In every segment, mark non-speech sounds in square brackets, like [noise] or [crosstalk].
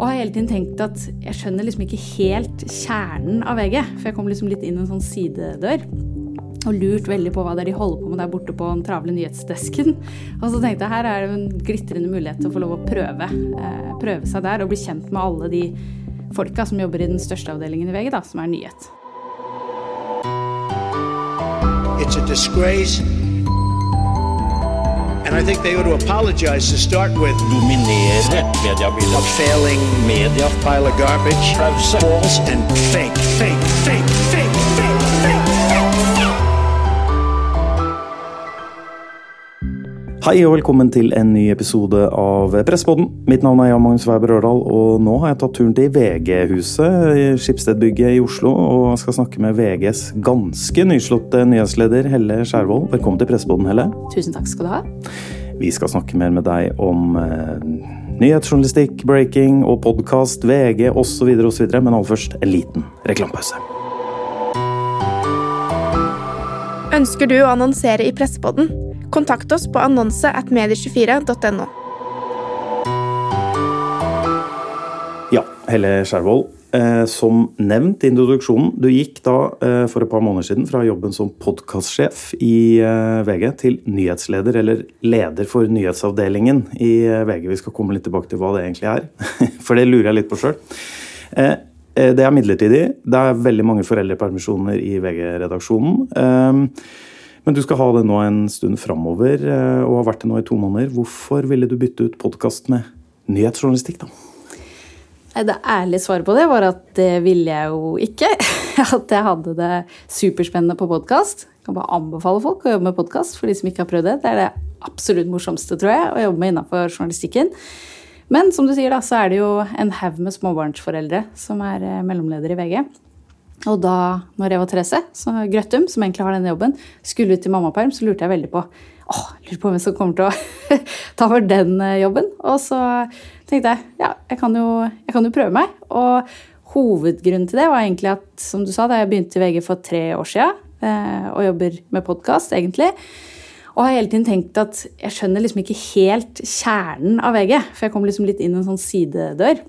Og har hele tiden tenkt at jeg skjønner liksom ikke helt kjernen av VG. For jeg kom liksom litt inn en sånn sidedør. Og lurt veldig på hva det er de holder på med der borte på den travle nyhetsdesken. Og så tenkte jeg her er det en glitrende mulighet til å få lov å prøve, eh, prøve seg der og bli kjent med alle de folka som jobber i den største avdelingen i VG, da, som er nyhet. It's a disgrace. And I think they ought to apologize to start with. Dominere a failing Media pile of garbage, false and fake, fake, fake, fake, Hei og velkommen til en ny episode av Presspodden. Mitt navn er Jan Magnus Weiber Ørdal, og nå har jeg tatt turen til VG-huset i Skipsstedbygget i Oslo og skal snakke med VGs ganske nyslåtte nyhetsleder Helle Skjærvold. Velkommen til Presspodden, Helle. Tusen takk skal du ha. Vi skal snakke mer med deg om eh, nyhetsjournalistikk, breaking og podkast, VG osv., osv., men aller først en liten reklamepause. Ønsker du å annonsere i Pressepodden? Kontakt oss på annonse at medie24.no. Ja, Helle Skjærvold. Eh, som nevnt i introduksjonen, du gikk da eh, for et par måneder siden fra jobben som podkastsjef i eh, VG til nyhetsleder, eller leder for nyhetsavdelingen i VG. Vi skal komme litt tilbake til hva det egentlig er, [laughs] for det lurer jeg litt på sjøl. Det er midlertidig. Det er veldig mange foreldrepermisjoner i VG-redaksjonen. Eh, men du skal ha det nå en stund framover, eh, og har vært det nå i to måneder. Hvorfor ville du bytte ut podkast med nyhetsjournalistikk, da? Det ærlige svaret på det var at det ville jeg jo ikke. [laughs] At jeg hadde det superspennende på podkast. Kan bare anbefale folk å jobbe med podkast for de som ikke har prøvd det. Det er det absolutt morsomste, tror jeg, å jobbe med innafor journalistikken. Men som du sier, da, så er det jo en haug med småbarnsforeldre som er mellomledere mellomleder i VG. Og da når Eva Therese så Grøttum, som egentlig har denne jobben, skulle ut i mammaperm, så lurte jeg veldig på åh, lurer på hvem som kommer til å [laughs] ta over den eh, jobben. Og så tenkte jeg ja, jeg kan jo, jeg kan jo prøve meg. Og hovedgrunnen til det var egentlig at som du sa, da jeg begynte i VG for tre år siden, eh, og jobber med podkast, egentlig, og har hele tiden tenkt at jeg skjønner liksom ikke helt kjernen av VG. For jeg kom liksom litt inn en sånn sidedør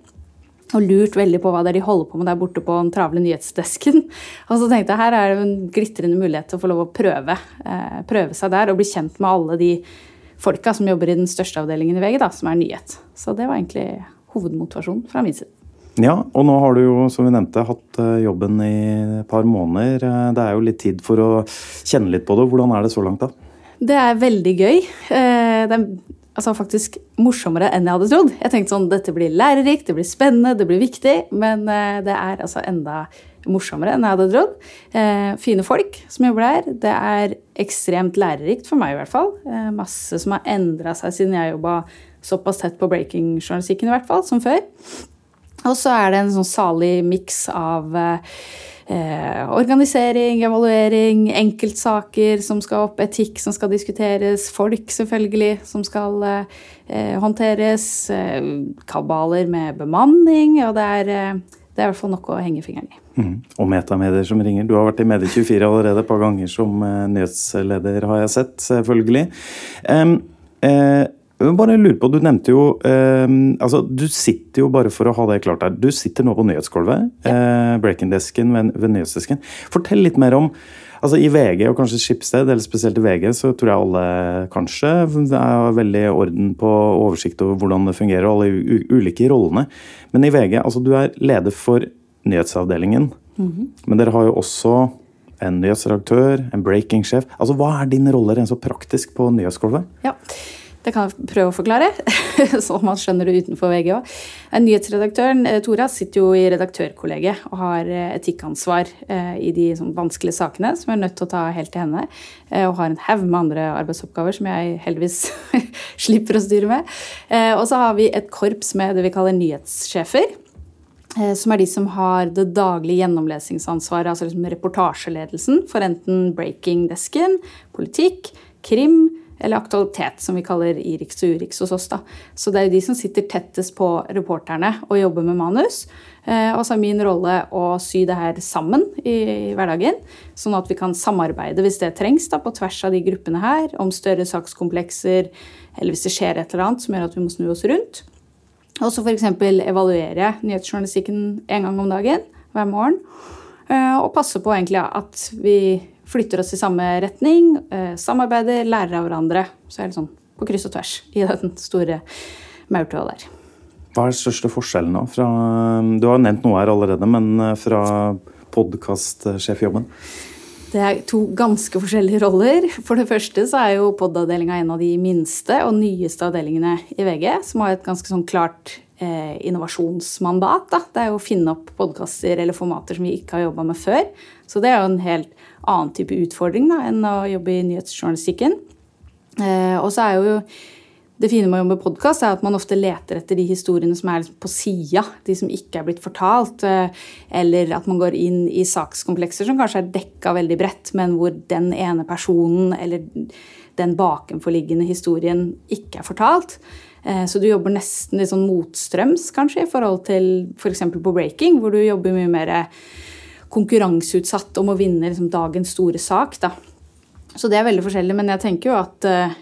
og lurt veldig på hva det er de holder på med der borte på den travle nyhetsdesken. [laughs] Og så tenkte jeg her er det en glitrende mulighet til å få lov å prøve, eh, prøve seg der og bli kjent med alle de folka som jobber i den største avdelingen i VG, da, som er nyhet. Så det var egentlig hovedmotivasjonen fra min side. Ja, og nå har du jo, som vi nevnte, hatt eh, jobben i et par måneder. Eh, Det er jo litt tid for å kjenne litt på det. Hvordan er det så langt, da? Det er veldig gøy. Eh, Det er altså, faktisk morsommere enn jeg hadde trodd. Jeg tenkte sånn, dette blir lærerikt, det blir spennende, det blir viktig. Men eh, det er altså enda morsommere enn jeg hadde trodd. Eh, fine folk som jobber der. Det er ekstremt lærerikt, for meg i hvert fall. Eh, masse som har endra seg siden jeg jobba såpass tett på breaking-journalistikken i hvert fall, som før. Og så er det en sånn salig miks av eh, organisering, evaluering, enkeltsaker som skal opp, etikk som skal diskuteres, folk selvfølgelig som skal eh, håndteres, eh, kabaler med bemanning, og det er, eh, det er i hvert fall nok å henge fingeren i. Mm. Og metamedier som ringer. Du har vært i Medie24 allerede et par ganger som eh, nyhetsleder, har jeg sett, selvfølgelig. Um, eh, bare lurer på, Du nevnte jo eh, altså Du sitter jo, bare for å ha det klart her, du sitter nå på nyhetsgulvet. Eh, Breaking-desken ved, ved nyhetsdesken. Fortell litt mer om altså I VG og kanskje Skipsted, eller spesielt i VG, så tror jeg alle kanskje er veldig orden på oversikt over hvordan det fungerer, og alle ulike rollene. Men i VG, altså du er leder for nyhetsavdelingen. Men dere har jo også en nyhetsredaktør, en breaking-sjef. Altså, Hva er din rolle rent så praktisk på nyhetsgulvet? Ja, det kan jeg prøve å forklare, [laughs] så man skjønner det utenfor VG òg. Nyhetsredaktøren eh, Tora sitter jo i redaktørkollegiet og har eh, etikkansvar eh, i de sånn, vanskelige sakene som jeg er nødt til å ta helt til henne. Og har en haug med andre arbeidsoppgaver som jeg heldigvis [laughs] slipper å styre med. Og så har vi et korps med det vi kaller nyhetssjefer. Som er de som har det daglige gjennomlesingsansvaret, altså liksom reportasjeledelsen for enten breaking-desken, politikk, krim eller aktualitet, som vi kaller Irix og Urix hos oss. da. Så det er jo de som sitter tettest på reporterne og jobber med manus. Eh, og så er min rolle å sy det her sammen i, hverdagen, sånn at vi kan samarbeide hvis det trengs da, på tvers av de gruppene her, om større sakskomplekser, eller hvis det skjer et eller annet som gjør at vi må snu oss rundt. Og så f.eks. evaluere nyhetsjournalistikken en gang om dagen hver morgen. Eh, og passe på egentlig at vi flytter oss i samme retning, eh, samarbeider, lærer av hverandre. Så er det sånn på kryss og tvers i den store maurtua der. Hva er den største forskjellen da? Fra, du har nevnt noe her allerede, men eh, fra podkastsjefjobben? Det er to ganske forskjellige roller. For det første så er jo pod-avdelinga en av de minste og nyeste avdelingene i VG, som har et ganske sånn klart eh, innovasjonsmandat. Da. Det er jo å finne opp podkaster eller formater som vi ikke har jobba med før. Så det er jo en helt annen type utfordring da, enn å jobbe i nyhetsjournalistikken. Eh, og så er jo det fine med å jobbe med podkast er at man ofte leter etter de historiene som er på sida, de som ikke er blitt fortalt. eh, Eller at man går inn i sakskomplekser som kanskje er dekka veldig bredt, men hvor den ene personen eller den bakenforliggende historien ikke er fortalt. Eh, Så du jobber nesten litt sånn motstrøms, kanskje, i forhold til f.eks. For på breaking, hvor du jobber mye mer konkurranseutsatt om å vinne liksom, dagens store sak. Da. Så det er veldig forskjellig, men jeg tenker jo at eh,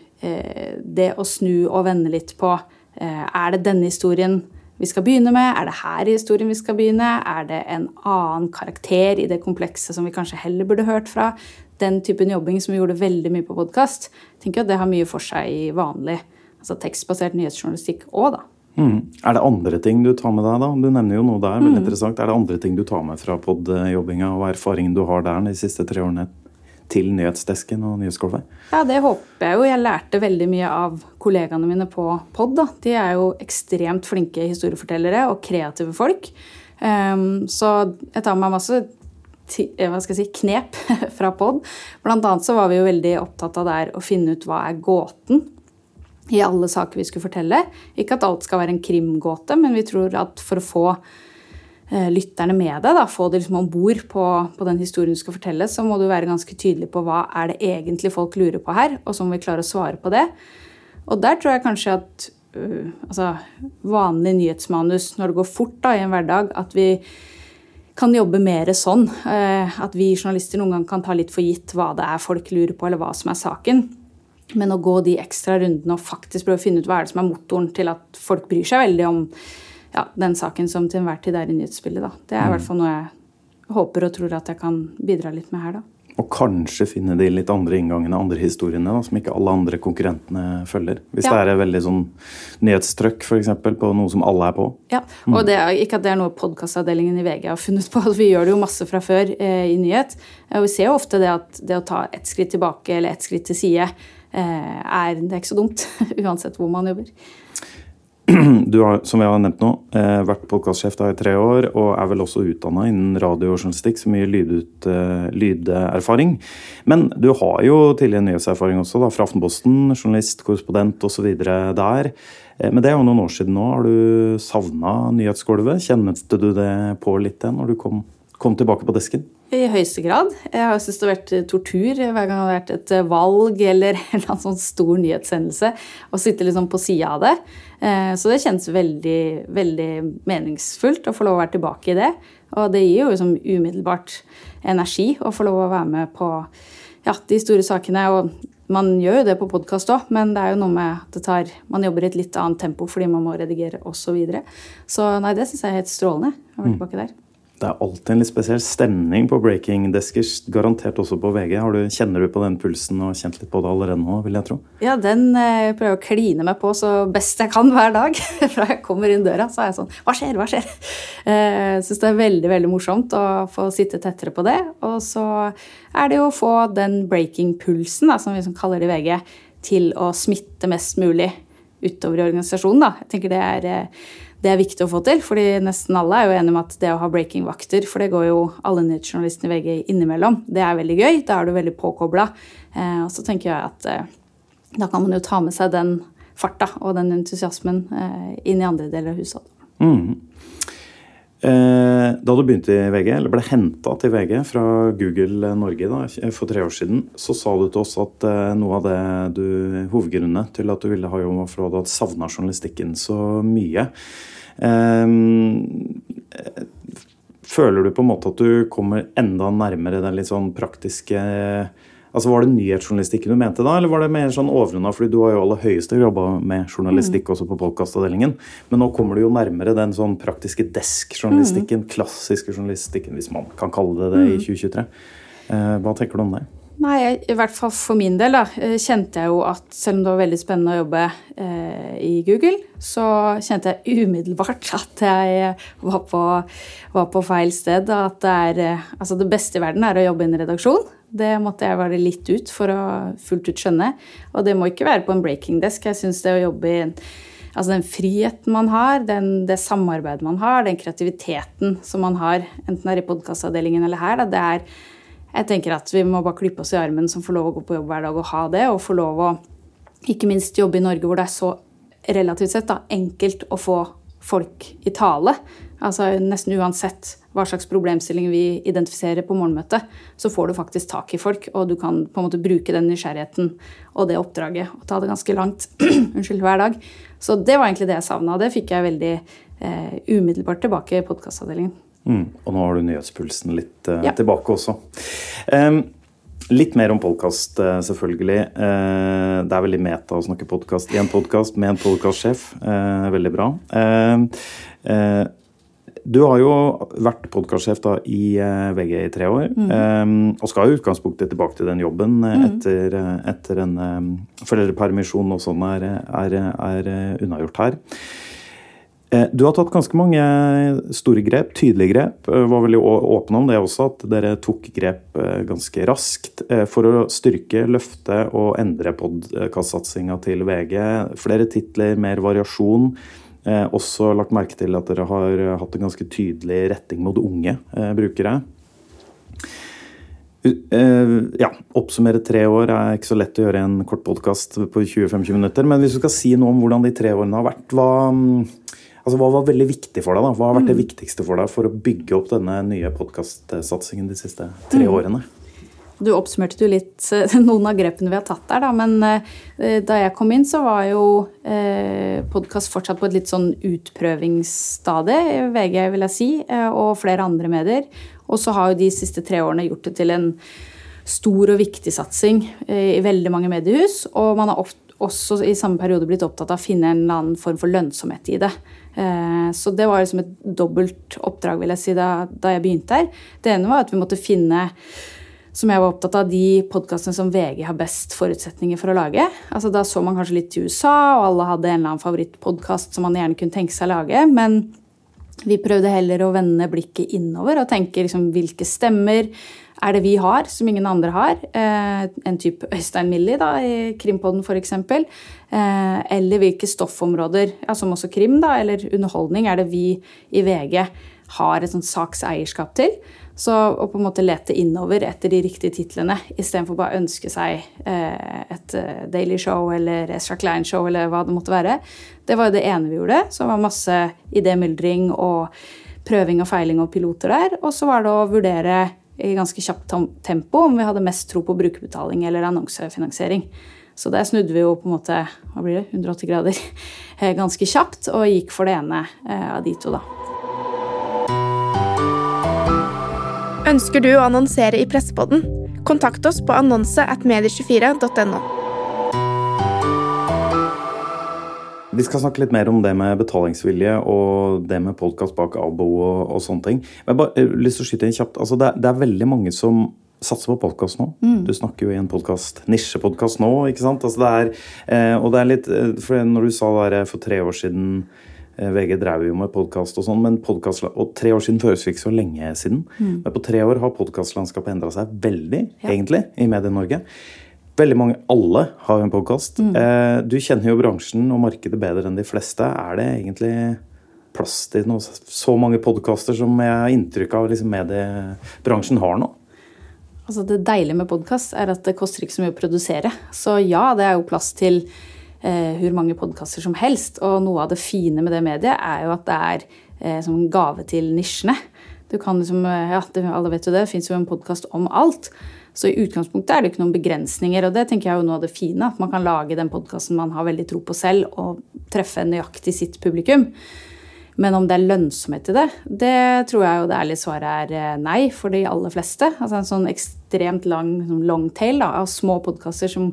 det å snu og vende litt på eh, Er det denne historien vi skal begynne med? Er det her i historien vi skal begynne? Er det en annen karakter i det komplekse som vi kanskje heller burde hørt fra? Den typen jobbing som vi gjorde veldig mye på podkast. tenker at det har mye for seg i vanlig altså tekstbasert nyhetsjournalistikk òg, da. Mm. Er det andre ting du tar med deg, da? Du nevner jo noe der. veldig interessant. Er det andre ting du tar med fra podjobbinga og erfaringen du har der de siste tre årene til nyhetsdesken og nyhetsgolvet? Ja, det håper jeg jo. Jeg lærte veldig mye av kollegaene mine på pod. Da. De er jo ekstremt flinke historiefortellere og kreative folk. Um, så jeg tar med masse eh, hva skal jeg si, knep [laughs] fra pod. Blant annet så var vi jo veldig opptatt av der å finne ut hva er gåten i alle saker vi skulle fortelle. Ikke at alt skal være en krimgåte, men vi tror at for å få eh, lytterne med deg, da, få det liksom om bord på, på den historien du skal fortelle, så må du være ganske tydelig på hva er det egentlig folk lurer på her, og så må vi klare å svare på det. Og der tror jeg kanskje at uh, altså, vanlig nyhetsmanus, når det går fort da, i en hverdag, at vi kan jobbe mer sånn. Uh, At vi journalister noen gang kan ta litt for gitt hva det er folk lurer på, eller hva som er saken. Men å gå de ekstra rundene og faktisk prøve å finne ut hva er det som er motoren til at folk bryr seg veldig om ja, den saken som til enhver tid er i nyhetsbildet. Da. Det er i hvert fall noe jeg håper og tror at jeg kan bidra litt med her. da. Og kanskje finne de litt andre inngangene, andre historiene, da, som ikke alle andre konkurrentene følger. Hvis Ja. det er veldig sånn nyhetstrøkk eksempel, på noe som alle er på. Ja, og det er, Ikke at det er noe podkastavdelingen i VG har funnet på. Vi gjør det jo masse fra før eh, i nyhet. Og vi ser jo ofte det at det å ta ett skritt tilbake eller ett skritt til side eh, er, det ikke så dumt. [laughs] Uansett hvor man jobber. Du har, som jeg har nevnt nå, eh, vært podkastsjef da i tre år, og er vel også utdanna innen radiojournalistikk, så mye lydut, eh, lyderfaring. Men du har jo tidligere nyhetserfaring også, da, fra Aftenposten, journalist, korrespondent osv. der. Eh, men det er jo noen år siden nå. Har du savna nyhetsgulvet? Kjente du det på litt det når du kom, kom tilbake på desken? I høyeste grad. Jeg har syntes det har vært tortur hver gang det har vært et valg eller [laughs] en eller sånn stor nyhetshendelse, å sitte liksom på sida av det. Eh, Så det kjennes veldig, veldig meningsfullt å få lov å være tilbake i det. Og det gir jo liksom umiddelbart energi å få lov å være med på ja, de store sakene. Og man gjør jo det på podkast òg, men det er jo noe med at det tar, man jobber i et litt annet tempo fordi man må redigere osv. Så, videre. så nei, det syns jeg er helt strålende å være tilbake der. Det er alltid en litt spesiell stemning på breaking-deskers, garantert også på VG. Du, kjenner du på den pulsen og kjent litt på det allerede nå, vil jeg tro? Ja, den eh, prøver jeg å kline meg på så best jeg kan hver dag. [laughs] Fra jeg kommer inn døra, så er jeg sånn Hva skjer? Hva skjer? Eh, Jeg syns det er veldig veldig morsomt å få sitte tettere på det. Og så er det jo å få den breaking-pulsen, som vi kaller det i VG, til å smitte mest mulig utover i organisasjonen. Da. Jeg tenker det er, eh, det er viktig å få til, fordi nesten alle er jo enige om at det å ha breaking-vakter, for det går jo alle nyhetsjournalistene i VG innimellom, det er veldig gøy. Da er du veldig påkobla. Eh, og så tenker jeg at eh, da kan man jo ta med seg den farta og den entusiasmen eh, inn i andre deler av huset. Eh, da du begynte i VG, eller ble henta til VG fra Google Norge da, for tre år siden, så sa du til oss at eh, noe av det du, hovedgrunnene til at du ville ha jobb, var for at du hadde savna journalistikken så mye. Eh, føler du på en måte at du kommer enda nærmere den litt sånn praktiske Altså Var det nyhetsjournalistikken du mente da, eller var det mer sånn overordna? Fordi du har jo aller høyeste jobba med journalistikk også på podkastavdelingen. Men nå kommer du jo nærmere den sånn praktiske desk-journalistikken, klassiske journalistikken, hvis man kan kalle det det i 2023. Eh, hva tenker du om det? Nei, jeg- i hvert fall for min del da, eh, kjente jeg jo at selv om det var veldig spennende å jobbe eh, i Google, så kjente jeg umiddelbart [laughs] at jeg var på, var på feil sted. At det, er, eh, altså det beste i verden er å jobbe i en redaksjon. Det måtte jeg være litt ut for å fullt ut skjønne. Og det må ikke være på en breaking desk. Jeg syns det å jobbe i Altså den friheten man har, den, det samarbeidet man har, den kreativiteten som man har, enten det er i podkastavdelingen eller her, da, det er Jeg tenker at vi må bare klippe oss i armen som får lov å gå på jobb hver dag og ha det, og få lov å ikke minst jobbe i Norge hvor det er så relativt sett da, enkelt å få folk i tale. Altså Nesten uansett hva slags problemstilling vi identifiserer på morgenmøtet, så får du faktisk tak i folk, og du kan på en måte bruke den nysgjerrigheten og det oppdraget og ta det ganske langt [clears throat] unnskyld, hver dag. Så det var egentlig det jeg savna, det fikk jeg veldig eh, umiddelbart tilbake i podkastavdelingen. Mm. Og nå har du nyhetspulsen litt eh, Ja. tilbake også. Um, litt mer om podkast, eh, selvfølgelig. Eh, det er veldig meta å snakke podkast i en podkast med en podkastsjef. Eh, veldig bra. Eh, du har jo vært podkastsjef i eh, VG i tre år. em, og skal i utgangspunktet tilbake til den jobben mm. etter, eh, etter en eh, foreldrepermisjon og sånn er, er, er eh, unnagjort her. Eh, Du har tatt ganske mange store grep, tydelige grep. Eh, Var veldig åpne om det også, at dere tok grep eh, ganske raskt eh, for å styrke, løfte og endre podkastsatsinga til VG. Flere titler, mer variasjon. Eh, Også lagt merke til at dere har eh, hatt en ganske tydelig retting mot unge eh, brukere. Uh, ja, Oppsummere tre år er ikke så lett å gjøre i en kort podkast på 20-25 minutter. Men hvis du skal si noe om hvordan de tre årene har vært, hva, mm, altså, hva var veldig viktig for deg? da? Hva har vært det viktigste for deg for å bygge opp denne nye podkastsatsingen de siste tre årene? Du oppsummerte jo litt eh, [laughs] noen av grepene vi har tatt der, da. Men eh, da jeg kom inn, så var jo eh, podkast fortsatt på et litt sånn utprøvingsstadie VG, vil jeg si, og flere andre medier. Og så har jo de siste tre årene gjort det til en stor og viktig satsing i veldig mange mediehus. Og man har ofte også i samme periode blitt opptatt av å finne en eller annen form for lønnsomhet i det. Så det var liksom et dobbelt oppdrag vil jeg si, da jeg begynte her. Det ene var at vi måtte finne som jeg var opptatt av, de podkastene som VG har best forutsetninger for å lage. Altså, da så man kanskje litt til USA, og alle hadde en eller annen favorittpodkast som man gjerne kunne tenke seg å lage. Men vi prøvde heller å vende blikket innover og tenke liksom, hvilke stemmer er det vi har som ingen andre har. Eh, en type Øystein Millie da, i Krimpodden f.eks. Eh, eller hvilke stoffområder, ja, som også krim da, eller underholdning, er det vi i VG har et sånt sakseierskap til. Så å på en måte lete innover etter de riktige titlene istedenfor bare å ønske seg eh, et eh, Daily Show eller Ezra Klein-show eller hva det måtte være. Det var jo det ene vi gjorde. Så det var masse idémyldring og prøving og feiling og piloter der. Og så var det å vurdere i ganske kjapt tempo om vi hadde mest tro på brukerbetaling eller annonsefinansiering. Så der snudde vi jo på en måte hva blir det, 180 grader [laughs] eh, ganske kjapt og gikk for det ene av de to, da. Ønsker du å annonsere i Pressepodden? Kontakt oss på annonse at medie24.no. Vi skal snakke litt mer om det med betalingsvilje og det med podkast bak abo og, og sånne ting. Men jeg bare eh, lyst til å skyte inn kjapt. Altså, det, er, det er veldig mange som satser på podkast nå. Du snakker jo i en podcast, nisjepodkast nå, ikke sant? Altså, det er, eh, og det er litt eh, For når du sa det der for tre år siden VG drev jo med podkast og sånn, men podcast, og tre år siden føles vi ikke så lenge siden. Men på tre år har podkastlandskapet endra seg veldig, egentlig, i Medie-Norge. Veldig mange, alle har jo en podkast. Eh, du kjenner jo bransjen og markedet bedre enn de fleste. Er det egentlig plass til noe, så mange podkaster som jeg har inntrykk av liksom mediebransjen har nå? Altså Det deilige med podkast er at det koster ikke så mye å produsere. Så ja, det er jo plass til eh, hvor mange podkaster som helst. Og noe av det fine med det mediet er jo at det er eh, som en gave til nisjene. Du kan liksom, eh, ja, Alle vet jo det, det fins jo en podkast om alt. Så i utgangspunktet er det ikke noen begrensninger, og det tenker jeg er jo noe av det fine. At man kan lage den podkasten man har veldig tro på selv, og treffe nøyaktig sitt publikum. Men om det er lønnsomhet i det, det tror jeg jo det ærlige svaret er eh, nei for de aller fleste. Altså En sånn ekstremt lang long tail da, av små podkaster som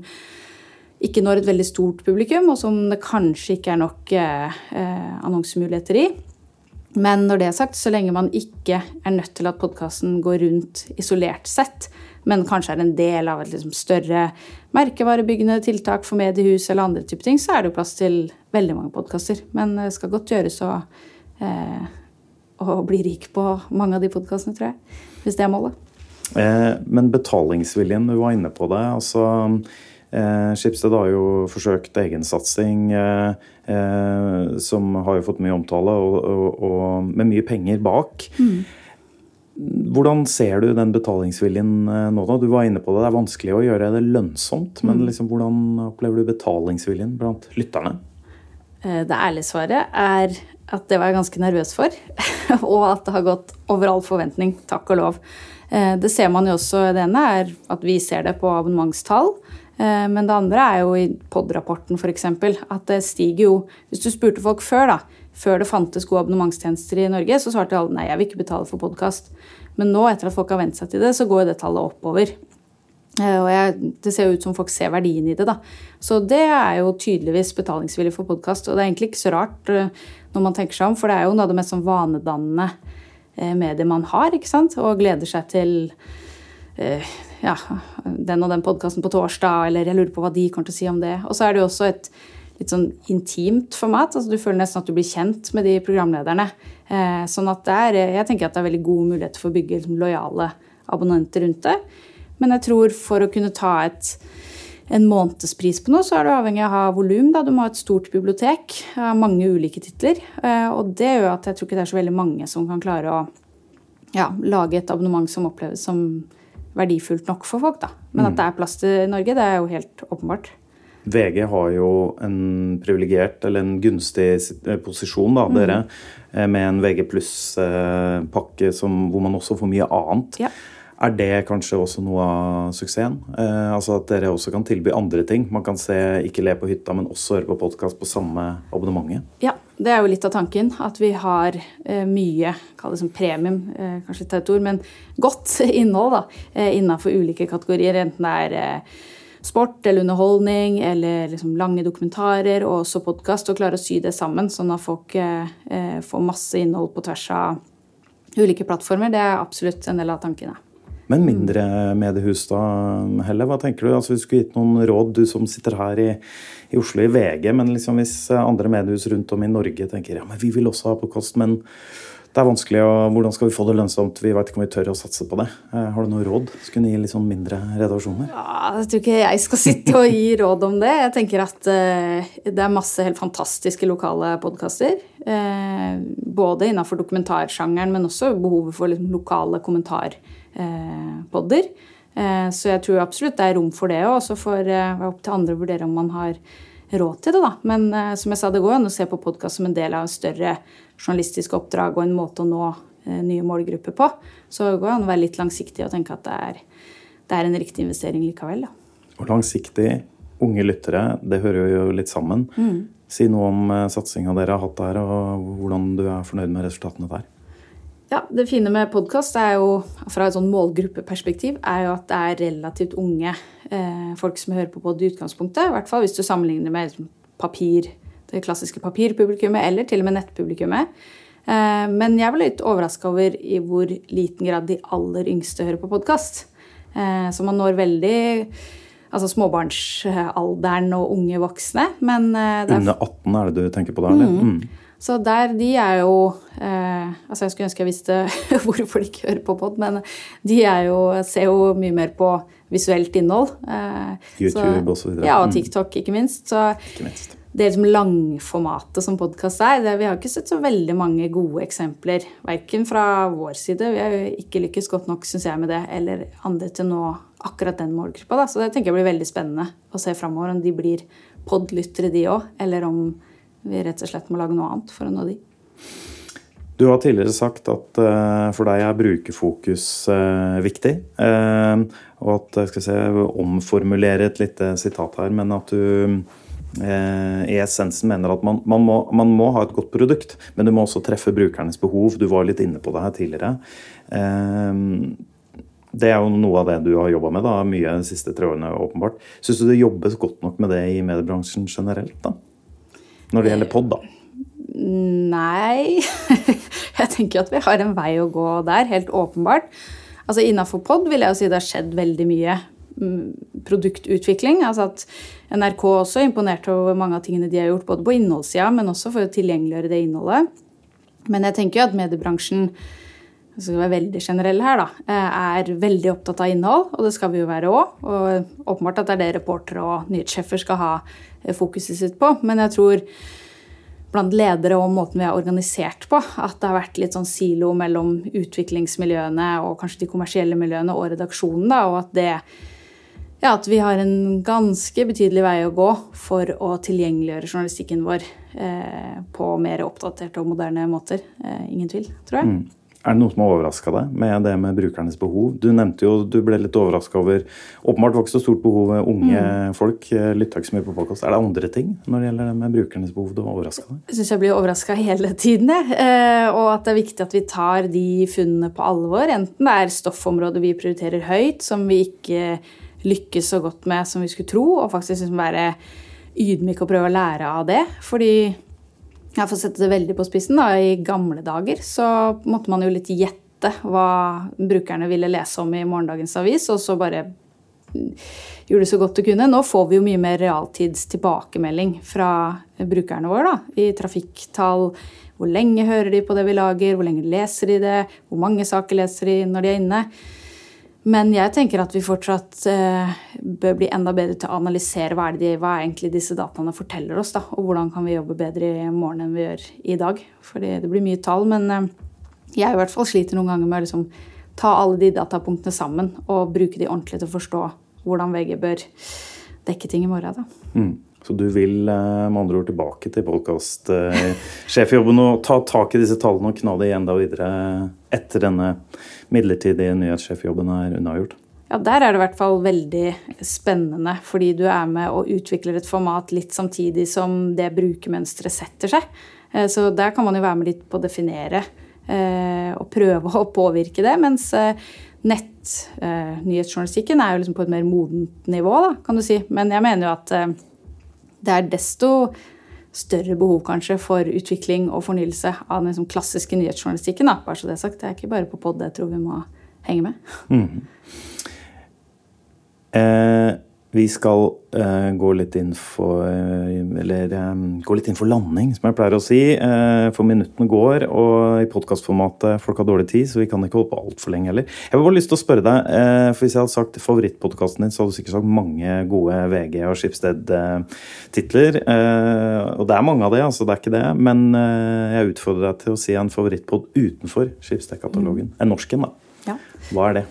ikke når et veldig stort publikum, og som det kanskje ikke er nok eh, eh, annonsemuligheter i. Men når det er sagt, så lenge man ikke er nødt til at podkasten går rundt isolert sett, men kanskje er en del av et liksom, større merkevarebyggende tiltak for mediehus eller andre typer ting, så er det jo plass til veldig mange podkaster. Men det skal godt gjøres å, eh, å bli rik på mange av de podkastene, tror jeg. Hvis det er målet. Eh, men betalingsviljen, du var inne på det. altså Eh, Schibsted har jo forsøkt egensatsing, eh, eh, som har jo fått mye omtale, og, og, og med mye penger bak. Mm. Hvordan ser du den betalingsviljen eh, nå? da? Du var inne på det, det er vanskelig å gjøre det lønnsomt. Men mm. liksom, hvordan opplever du betalingsviljen blant lytterne? Eh, det ærlige svaret er at det var jeg ganske nervøs for. [laughs] og at det har gått over all forventning, takk og lov. Det ser man jo også. Det ene er at vi ser det på abonnementstall. Eh, men det andre er jo i POD-rapporten f.eks. at det stiger jo Hvis du spurte folk før, da, før det fantes gode abonnementstjenester i Norge, så svarte alle nei, jeg vil ikke betale for podkast. Men nå, etter at folk har vent seg til det, så går det tallet oppover. Eh, og jeg, det ser jo ut som folk ser verdien i det. da. Så det er jo tydeligvis betalingsvillig for podkast. Og det er egentlig ikke så rart eh, når man tenker seg om, for det er jo noe av det mest sånn vanedannende mediet man har, ikke sant? og gleder seg til ja, den og den podkasten på torsdag, eller jeg lurer på hva de kommer til å si om det. Og så er det jo også et litt sånn intimt format. altså Du føler nesten at du blir kjent med de programlederne. Eh, sånn at det er, jeg tenker at det er veldig god mulighet for å bygge liksom, lojale abonnenter rundt det. Men jeg tror for å kunne ta et, en månedspris på noe, så er du avhengig av å ha volum. Du må ha et stort bibliotek av mange ulike titler. Eh, og det gjør at jeg tror ikke det er så veldig mange som kan klare å ja, lage et abonnement som oppleves som verdifullt nok for folk. da. Men at mm. det er plass til Norge, det er jo helt åpenbart. VG har jo en privilegert, eller en gunstig eh, posisjon, da, mm. dere, eh, med en VG pluss-pakke eh, hvor man også får mye annet. Ja. Er det kanskje også noe av suksessen? Eh, altså At dere også kan tilby andre ting? Man kan se Ikke le på hytta, men også høre på podkast på samme abonnementet? Ja, det er jo litt av tanken. At vi har eh, mye, kall det som premium, eh, kanskje et ord, men godt [laughs] innhold da, eh, innenfor ulike kategorier. Enten det er eh, sport eller underholdning eller liksom lange dokumentarer og også podkast. Og klare å sy det sammen, sånn at folk eh, får masse innhold på tvers av ulike plattformer. Det er absolutt en del av tankene. Men mindre mediehus, da, Helle? Hva tenker du? Altså, du skulle gitt noen råd, du som sitter her i, i Oslo i VG, men liksom hvis andre mediehus rundt om i Norge tenker ja, men vi vil også ha på kost, men det er vanskelig, og hvordan skal vi få det lønnsomt? Vi vet ikke om vi tør å satse på det. Eh, har du noe råd? Skulle gi litt sånn mindre redaksjoner? Ja, Jeg tror ikke jeg skal sitte og gi råd om det. Jeg tenker at uh, det er masse helt fantastiske lokale podkaster. Både innenfor dokumentarsjangeren, men også behovet for liksom, lokale kommentarer Eh, podder. Eh, så jeg tror absolutt det er rom for det òg. Så får det være opp til andre å vurdere om man har råd til det, da. Men eh, som jeg sa, det går an å se på podkast som en del av en større journalistisk oppdrag og en måte å nå nye målgrupper på. Så det går an å være litt langsiktig og tenke at det er, det er en riktig investering likevel. Da. Og langsiktig, unge lyttere, det hører jo litt sammen. Mm. Si noe om satsinga dere har hatt der, og hvordan du er fornøyd med resultatene der. Ja, Det fine med podkast fra et sånn målgruppeperspektiv er jo at det er relativt unge eh, folk som hører på både i utgangspunktet. I hvert fall hvis du sammenligner med liksom, papir, det klassiske papirpublikummet eller til og med nettpublikummet. Eh, men jeg var litt overraska over i hvor liten grad de aller yngste hører på podkast. Eh, så man når veldig altså småbarnsalderen og unge voksne. Men eh, Under 18 er det du tenker på da, eller? Mm. Mm. Så der, de er jo eh, Altså, jeg skulle ønske jeg visste [laughs] hvorfor de ikke hører på pod, men de er jo, ser jo mye mer på visuelt innhold. Eh, YouTube osv. Ja, og mm. TikTok, ikke minst. Så ikke minst. det liksom langformatet som podkast er, det, vi har ikke sett så veldig mange gode eksempler. Verken fra vår side, vi har jo ikke lykkes godt nok, syns jeg, med det, eller andre til nå akkurat den målgruppa. Da. Så det tenker jeg blir veldig spennende å se framover, om de blir pod-lyttere, de òg, eller om vi rett og slett må lage noe annet for å nå de. Du har tidligere sagt at uh, for deg er brukerfokus uh, viktig. Uh, og at jeg skal se, omformulere et lite sitat her, men at du i essensen mener at man, man, må, man, må, ha et godt produkt, men du må også treffe brukernes behov. Du var litt inne på det her tidligere. Det er jo noe av det du har jobba med da, mye de siste tre årene, åpenbart. Syns du det jobbes godt nok med det i mediebransjen generelt, da? Når det gjelder pod, da? Nei [laughs] Jeg tenker at vi har en vei å gå der, helt åpenbart. Altså Innafor pod vil jeg jo si det har skjedd veldig mye mm, produktutvikling. Altså at NRK også imponerte over mange av tingene de har gjort, både på innholdssida, men også for å tilgjengeliggjøre det innholdet. Men jeg tenker jo at mediebransjen skal være veldig generelle her, da, eh, er veldig opptatt av innhold, og det skal vi jo være òg. Og åpenbart at det er det reportere og nyhetssjefer skal ha eh, fokuset sitt på. Men jeg tror blant ledere og måten vi er organisert på, at det har vært litt sånn silo mellom utviklingsmiljøene og kanskje de kommersielle miljøene og redaksjonen, da, og at det ja, at vi har en ganske betydelig vei å gå for å tilgjengeliggjøre journalistikken vår eh, på mer oppdaterte og moderne måter. Eh, ingen tvil, tror jeg. Mm. Er det noe som har overraska deg med det med brukernes behov? Du nevnte jo du ble litt overraska over Åpenbart var ikke så stort behov ved unge mm. folk. Lytta ikke så mye på podkast. Er det andre ting når det gjelder det med brukernes behov du har overraska deg? Jeg syns jeg blir overraska hele tiden, jeg. Eh, og at det er viktig at vi tar de funnene på alvor. Enten det er stoffområder vi prioriterer høyt, som vi ikke lykkes så godt med som vi skulle tro, og faktisk liksom være ydmyke og prøve å lære av det. Fordi jeg får sette det veldig på spissen, da, i gamle dager så måtte man jo litt gjette hva brukerne ville lese om i morgendagens avis, og så bare gjorde det så godt du kunne. Nå får vi jo mye mer realtids tilbakemelding fra brukerne våre. da, I trafikktall. Hvor lenge hører de på det vi lager, hvor lenge leser de det, hvor mange saker leser de når de er inne. Men jeg tenker at vi fortsatt eh, bør bli enda bedre til å analysere hva, er, de, hva er egentlig disse dataene forteller oss, da, og hvordan kan vi jobbe bedre i morgen enn vi gjør i dag. Fordi det blir mye tall, men eh, jeg i hvert fall sliter noen ganger med å liksom, ta alle de datapunktene sammen og bruke de ordentlig til å forstå hvordan VG bør dekke ting i morgen. Da. Mm. Så du vil eh, med andre ord tilbake til podkastsjefjobben og ta tak i disse tallene og kna igjen enda videre etter denne midlertidige nyhetssjefjobben er unnagjort? Ja, Der er det i hvert fall veldig spennende, fordi du er med og utvikler et format litt samtidig som det brukermønsteret setter seg. Eh, så der kan man jo være med litt på å definere eh, og prøve å påvirke det. Mens nettnyhetsjournalistikken er jo liksom på et mer modent nivå, da, kan du si. Men jeg mener jo at det er desto større behov kanskje for utvikling og fornyelse av den liksom klassiske nyhetsjournalistikken. Da. Bare så det er sagt. Det er ikke bare på pod jeg tror vi må henge med. Mm. Eh, vi skal uh, gå, litt inn for, uh, eller, um, gå litt inn for landing, som jeg pleier å si. Uh, for minuttene går, og i podkastformatet folk har dårlig tid, så vi kan ikke holde på altfor lenge heller. Jeg har bare lyst til å spørre deg, for Hvis jeg hadde sagt favorittpodkasten din, så hadde du sikkert sagt mange gode VG- og Skipsted-titler. og det er mange av det, altså, det er ikke det. Men jeg utfordrer deg til å si en favorittpod utenfor Skipsted-katalogen. En norsk en, da. Ja. Hva er det?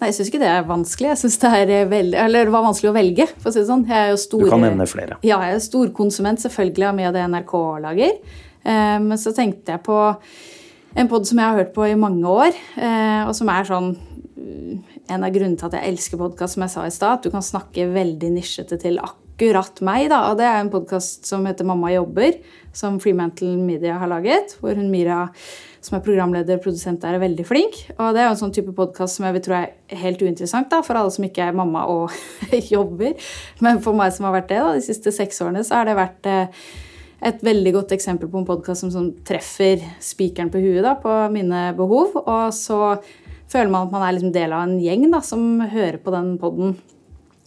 Nei, Jeg syns ikke det er vanskelig. Jeg synes det er veldig, eller det var vanskelig å velge. for å si det sånn. Jeg er jo stor, du kan nevne flere. Ja, jeg er storkonsument selvfølgelig av mye av det NRK lager. Eh, men så tenkte jeg på en pod som jeg har hørt på i mange år, eh, og som er sånn En av grunnene til at jeg elsker podkast, som jeg sa i stad, at du kan snakke veldig nisjete til akkurat meg. da, og Det er en podkast som heter Mamma jobber, som Freemantle Media har laget. hvor hun Mira som er programleder og produsent der, er veldig flink. Og det er jo en sånn type podkast som jeg vil tro er helt uinteressant da, for alle som ikke er mamma og [laughs] jobber. Men for meg som har vært det da, de siste seks årene, så har det vært eh, et veldig godt eksempel på en podkast som, som, treffer spikeren på huet da, på mine behov. Og så føler man at man er liksom del av en gjeng da, som hører på den poden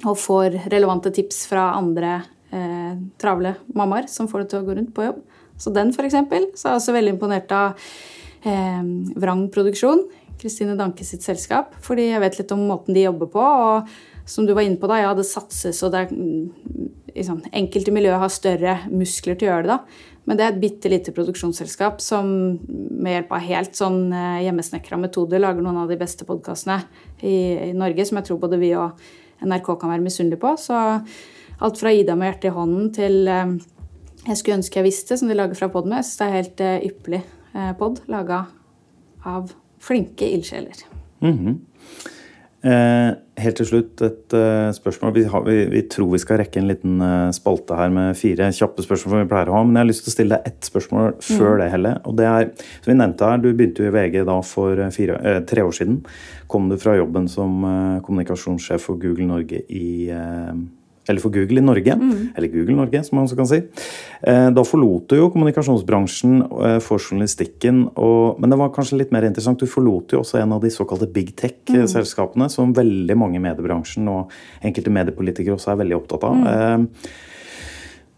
og får relevante tips fra andre eh, travle mammaer som får det til å gå rundt på jobb. Så den, for eksempel, så er jeg også veldig imponert av eh, Vrang Produksjon, Kristine Danke sitt selskap. Fordi jeg vet litt om måten de jobber på. og som du var inne på, da, ja, det satses, og det er liksom, Enkelte miljøer har større muskler til å gjøre det. da. Men det er et bitte lite produksjonsselskap som med hjelp av helt sånn eh, hjemmesnekra metoder lager noen av de beste podkastene i, i, Norge, som jeg tror både vi og NRK kan være misunnelig på. Så alt fra Ida med hjertet i hånden til eh, Jeg skulle ønske jeg visste, som de lager fra Podmes. Det er helt eh, ypperlig. Eh, pod laga av flinke ildsjeler. Mm -hmm. Eh, helt til slutt et uh, spørsmål. Vi, har, vi, vi tror vi skal rekke en liten uh, spalte her med fire kjappe spørsmål. som vi pleier å ha, Men jeg har lyst til å stille deg ett spørsmål før det, Helle. Og det er, som vi nevnte her, Du begynte jo i VG da for eh, fire, uh, tre år siden. Kom du fra jobben som kommunikasjonssjef for Google Norge i eller for Google i Norge, eller Google Norge, som man også kan si. Eh, Da forlot du jo kommunikasjonsbransjen eh, for journalistikken, og, men det var kanskje litt mer interessant. Du forlot jo også en av de såkalte big tech-selskapene, som veldig mange i mediebransjen og enkelte mediepolitikere også er veldig opptatt av. Mm.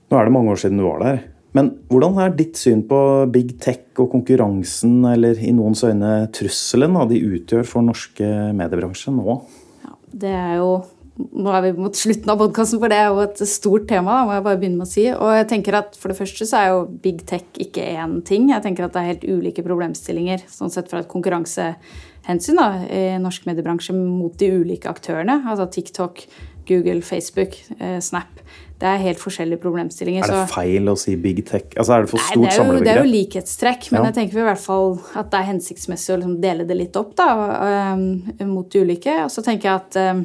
Nå er det mange år siden du var der. Men hvordan er ditt syn på big tech og konkurransen, eller i noens øyne trusselen, de utgjør for norske mediebransjen nå? Ja, det er jo Nå er vi mot slutten av podkasten, for det er jo et stort tema. Da, må jeg bare begynne med å si. Og jeg tenker at For det første så er jo big tech ikke én ting. Jeg tenker at det er helt ulike problemstillinger sånn sett fra et konkurransehensyn da, i norsk mediebransje mot de ulike aktørene. Altså TikTok, Google, Facebook, eh, Snap. Det er helt forskjellige problemstillinger. Er det feil å si big tech? Altså Er det for stort er det er jo likhetstrekk, men Ja. jeg tenker i hvert fall at det er hensiktsmessig å liksom dele det litt opp da, eh, mot de ulike. Og så tenker jeg at, eh,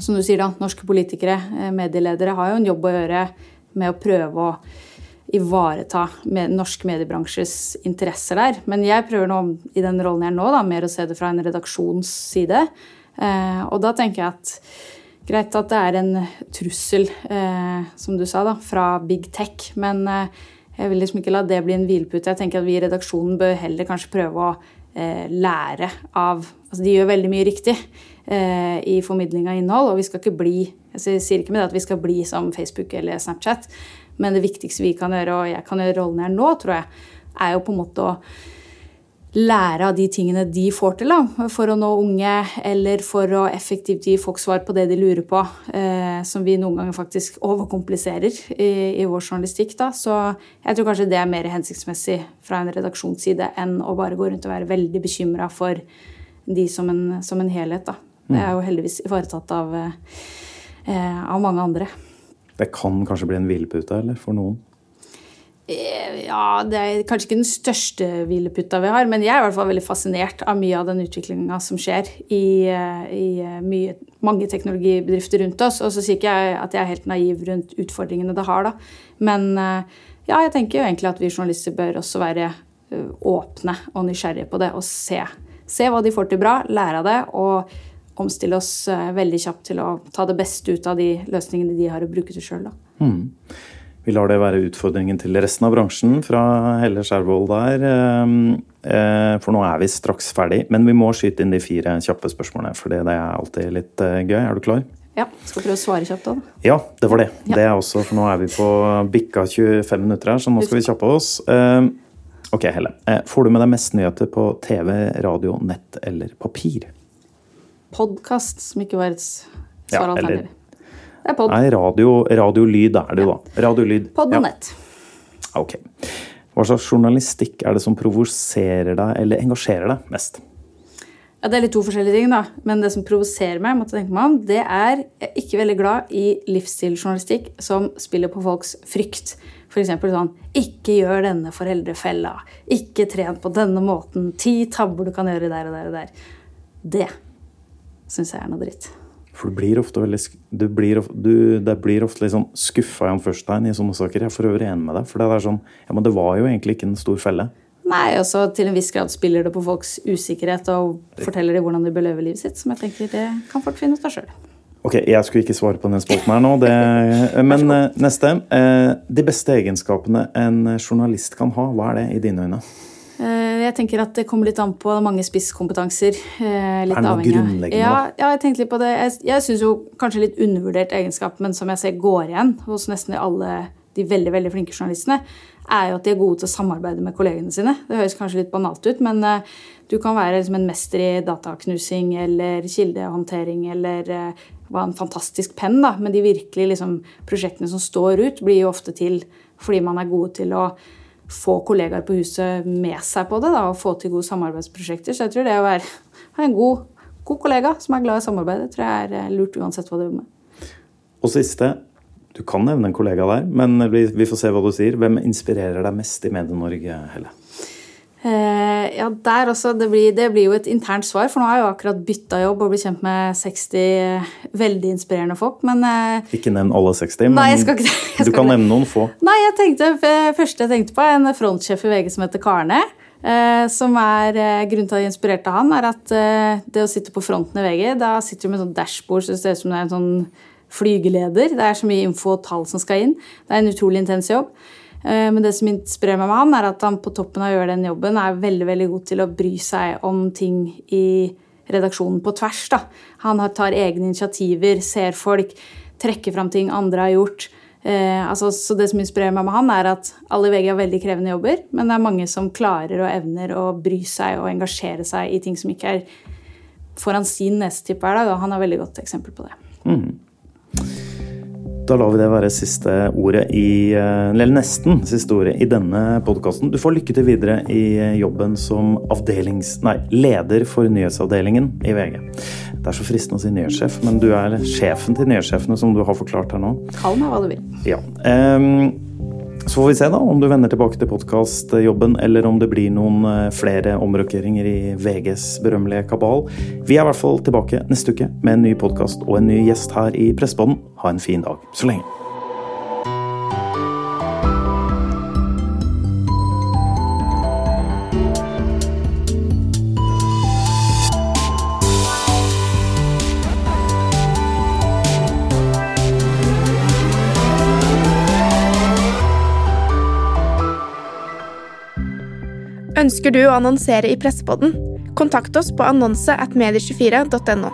som du sier da, norske politikere, eh, medieledere, har jo en jobb å gjøre med å prøve å ivareta med norsk mediebransjes interesser der. Men jeg prøver nå i den rollen jeg er nå, da, mer å se det fra en redaksjons side. Eh, og da tenker jeg at greit at det er en trussel, eh, som du sa, da, fra big tech. Men eh, jeg vil liksom ikke la det bli en hvilepute. Jeg tenker at vi i redaksjonen bør heller kanskje prøve å eh, lære av Altså de gjør veldig mye riktig i formidling av innhold, og vi skal ikke bli Jeg sier ikke med det at vi skal bli som Facebook eller Snapchat, men det viktigste vi kan gjøre, og jeg kan gjøre rollen her nå, tror jeg, er jo på en måte å lære av de tingene de får til, da, for å nå unge, eller for å effektivt gi folk svar på det de lurer på, eh, som vi noen ganger faktisk overkompliserer i, i vår journalistikk. Da. Så jeg tror kanskje det er mer hensiktsmessig fra en redaksjonsside enn å bare gå rundt og være veldig bekymra for de som en, som en helhet. Da. Det er jo heldigvis ivaretatt av, eh, av mange andre. Det kan kanskje bli en hvilepute eller, for noen? Eh, Ja, det er kanskje ikke den største hvileputta vi har, men jeg er i hvert fall veldig fascinert av mye av den utviklinga som skjer i, eh, i mye, mange teknologibedrifter rundt oss. Og så sier ikke jeg at jeg er helt naiv rundt utfordringene det har, da. Men ja, jeg tenker jo egentlig at vi journalister bør også være åpne og nysgjerrige på det og se, se hva de får til bra, lære av det og omstille oss eh, veldig kjapt til å ta det beste ut av de løsningene de har, å bruke til sjøl, Mm. Vi lar det være utfordringen til resten av bransjen fra Helle Skjervold der. eh, For nå er vi straks ferdig, men vi må skyte inn de fire kjappe spørsmålene. For det er alltid litt eh, gøy. Er du klar? Ja, skal prøve å svare kjapt òg, da. Ja, det var det. Ja. Det er også, for nå er vi på bikka 25 minutter her, så nå skal vi kjappe oss. Eh, Ok, Helle. Eh, Får du med deg mest nyheter på TV, radio, nett eller papir? Podkast, som ikke var et s- Ja. Det er pod. Nei, radio, radiolyd er det jo, da. Radiolyd. Pod og nett. Ok. Hva slags journalistikk er det som provoserer deg eller engasjerer deg mest? Ja, Det er litt to forskjellige ting, da. Men det som provoserer meg, måtte tenke meg om, det er jeg er ikke veldig glad i livsstilsjournalistikk som spiller på folks frykt. F.eks. sånn Ikke gjør denne foreldrefella. Ikke tren på denne måten. Ti tabber du kan gjøre der og der og der. Det syns jeg er noe dritt. For du blir ofte veldig du blir, du, Det blir ofte litt sånn skuffa Jan Førstein i sånne saker. Jeg er for øvrig enig med deg. For det er sånn Ja, men det var jo egentlig ikke en stor felle. Nei, og så til en viss grad spiller det på folks usikkerhet og forteller dem hvordan de bør leve livet sitt, som jeg tenker det kan folk finne ut av sjøl. Ok, jeg skulle ikke svare på den spalten her nå, det, men eh, neste. Eh, De beste egenskapene en journalist kan ha, hva er det i dine øyne? Jeg tenker at det kommer litt an på mange spisskompetenser. eh, Litt Er det noe grunnleggende, Ja, ja, jeg tenkte litt på det. Jeg, jeg syns jo kanskje litt undervurdert egenskap, men som jeg ser går igjen hos nesten alle de veldig veldig flinke journalistene, er jo at de er gode til å samarbeide med kollegene sine. Det høres kanskje litt banalt ut, men eh, du kan være liksom en mester i dataknusing eller kildehåndtering eller eh, ha en fantastisk penn, da. Men de virkelig liksom, prosjektene som står ut, blir jo ofte til fordi man er gode til å få kollegaer på huset med seg på det da, og få til gode samarbeidsprosjekter. Så jeg tror det å være, en god, god kollega som er glad i samarbeid, det tror jeg er eh, lurt uansett hva du jobber med. Og siste, du kan nevne en kollega der, men vi, vi får se hva du sier. Hvem inspirerer deg mest i Medie-Norge, Helle? Eh, ja, der også. Det blir, det blir, jo et internt svar, for nå har jeg jo akkurat bytta jobb og blitt kjent med 60 veldig inspirerende folk, men eh, Ikke nevn alle 60, men Nei, ikke [laughs] du kan nevne noen få. Nei, jeg tenkte, første jeg tenkte på, er en frontsjef i VG som heter Karne. Eh, som er, eh, Grunnen til at jeg inspirerte han, er at eh, det å sitte på fronten i VG, da sitter du med sånn dashbord det ser ut som det er en sånn flygeleder. Det er så mye info og tall som skal inn. Det er en utrolig intens jobb. Eh, Men det som inspirerer meg med han, er at han på toppen av å gjøre den jobben er veldig veldig god til å bry seg om ting i redaksjonen på tvers. Da. Han tar egne initiativer, ser folk, trekker fram ting andre har gjort. Eh, altså, så det som inspirerer meg med han, er at alle i VG har veldig krevende jobber, men det er mange som klarer og evner å bry seg og engasjere seg i ting som ikke er foran sin nesetipp hver dag. Og han er veldig godt eksempel på det. Da lar vi det være siste ordet i eh, Eller nesten siste ordet i denne podkasten. Du får lykke til videre i eh, jobben som avdelings... Nei, leder for nyhetsavdelingen i VG. Det er så fristende å si nyhetssjef, men du er sjefen til nyhetssjefene, som du har forklart her nå. Kall meg hva du vil. Ja. ehm, så får vi se da om du vender tilbake til podkastjobben, eller om det blir noen eh, flere omrokeringer i VGs berømmelige kabal. Vi er i hvert fall tilbake neste uke med en ny podkast og en ny gjest her i Pressbånden. Ha en fin dag så lenge. Ønsker du å annonsere i Pressepodden? Kontakt oss på annonse at medie24.no.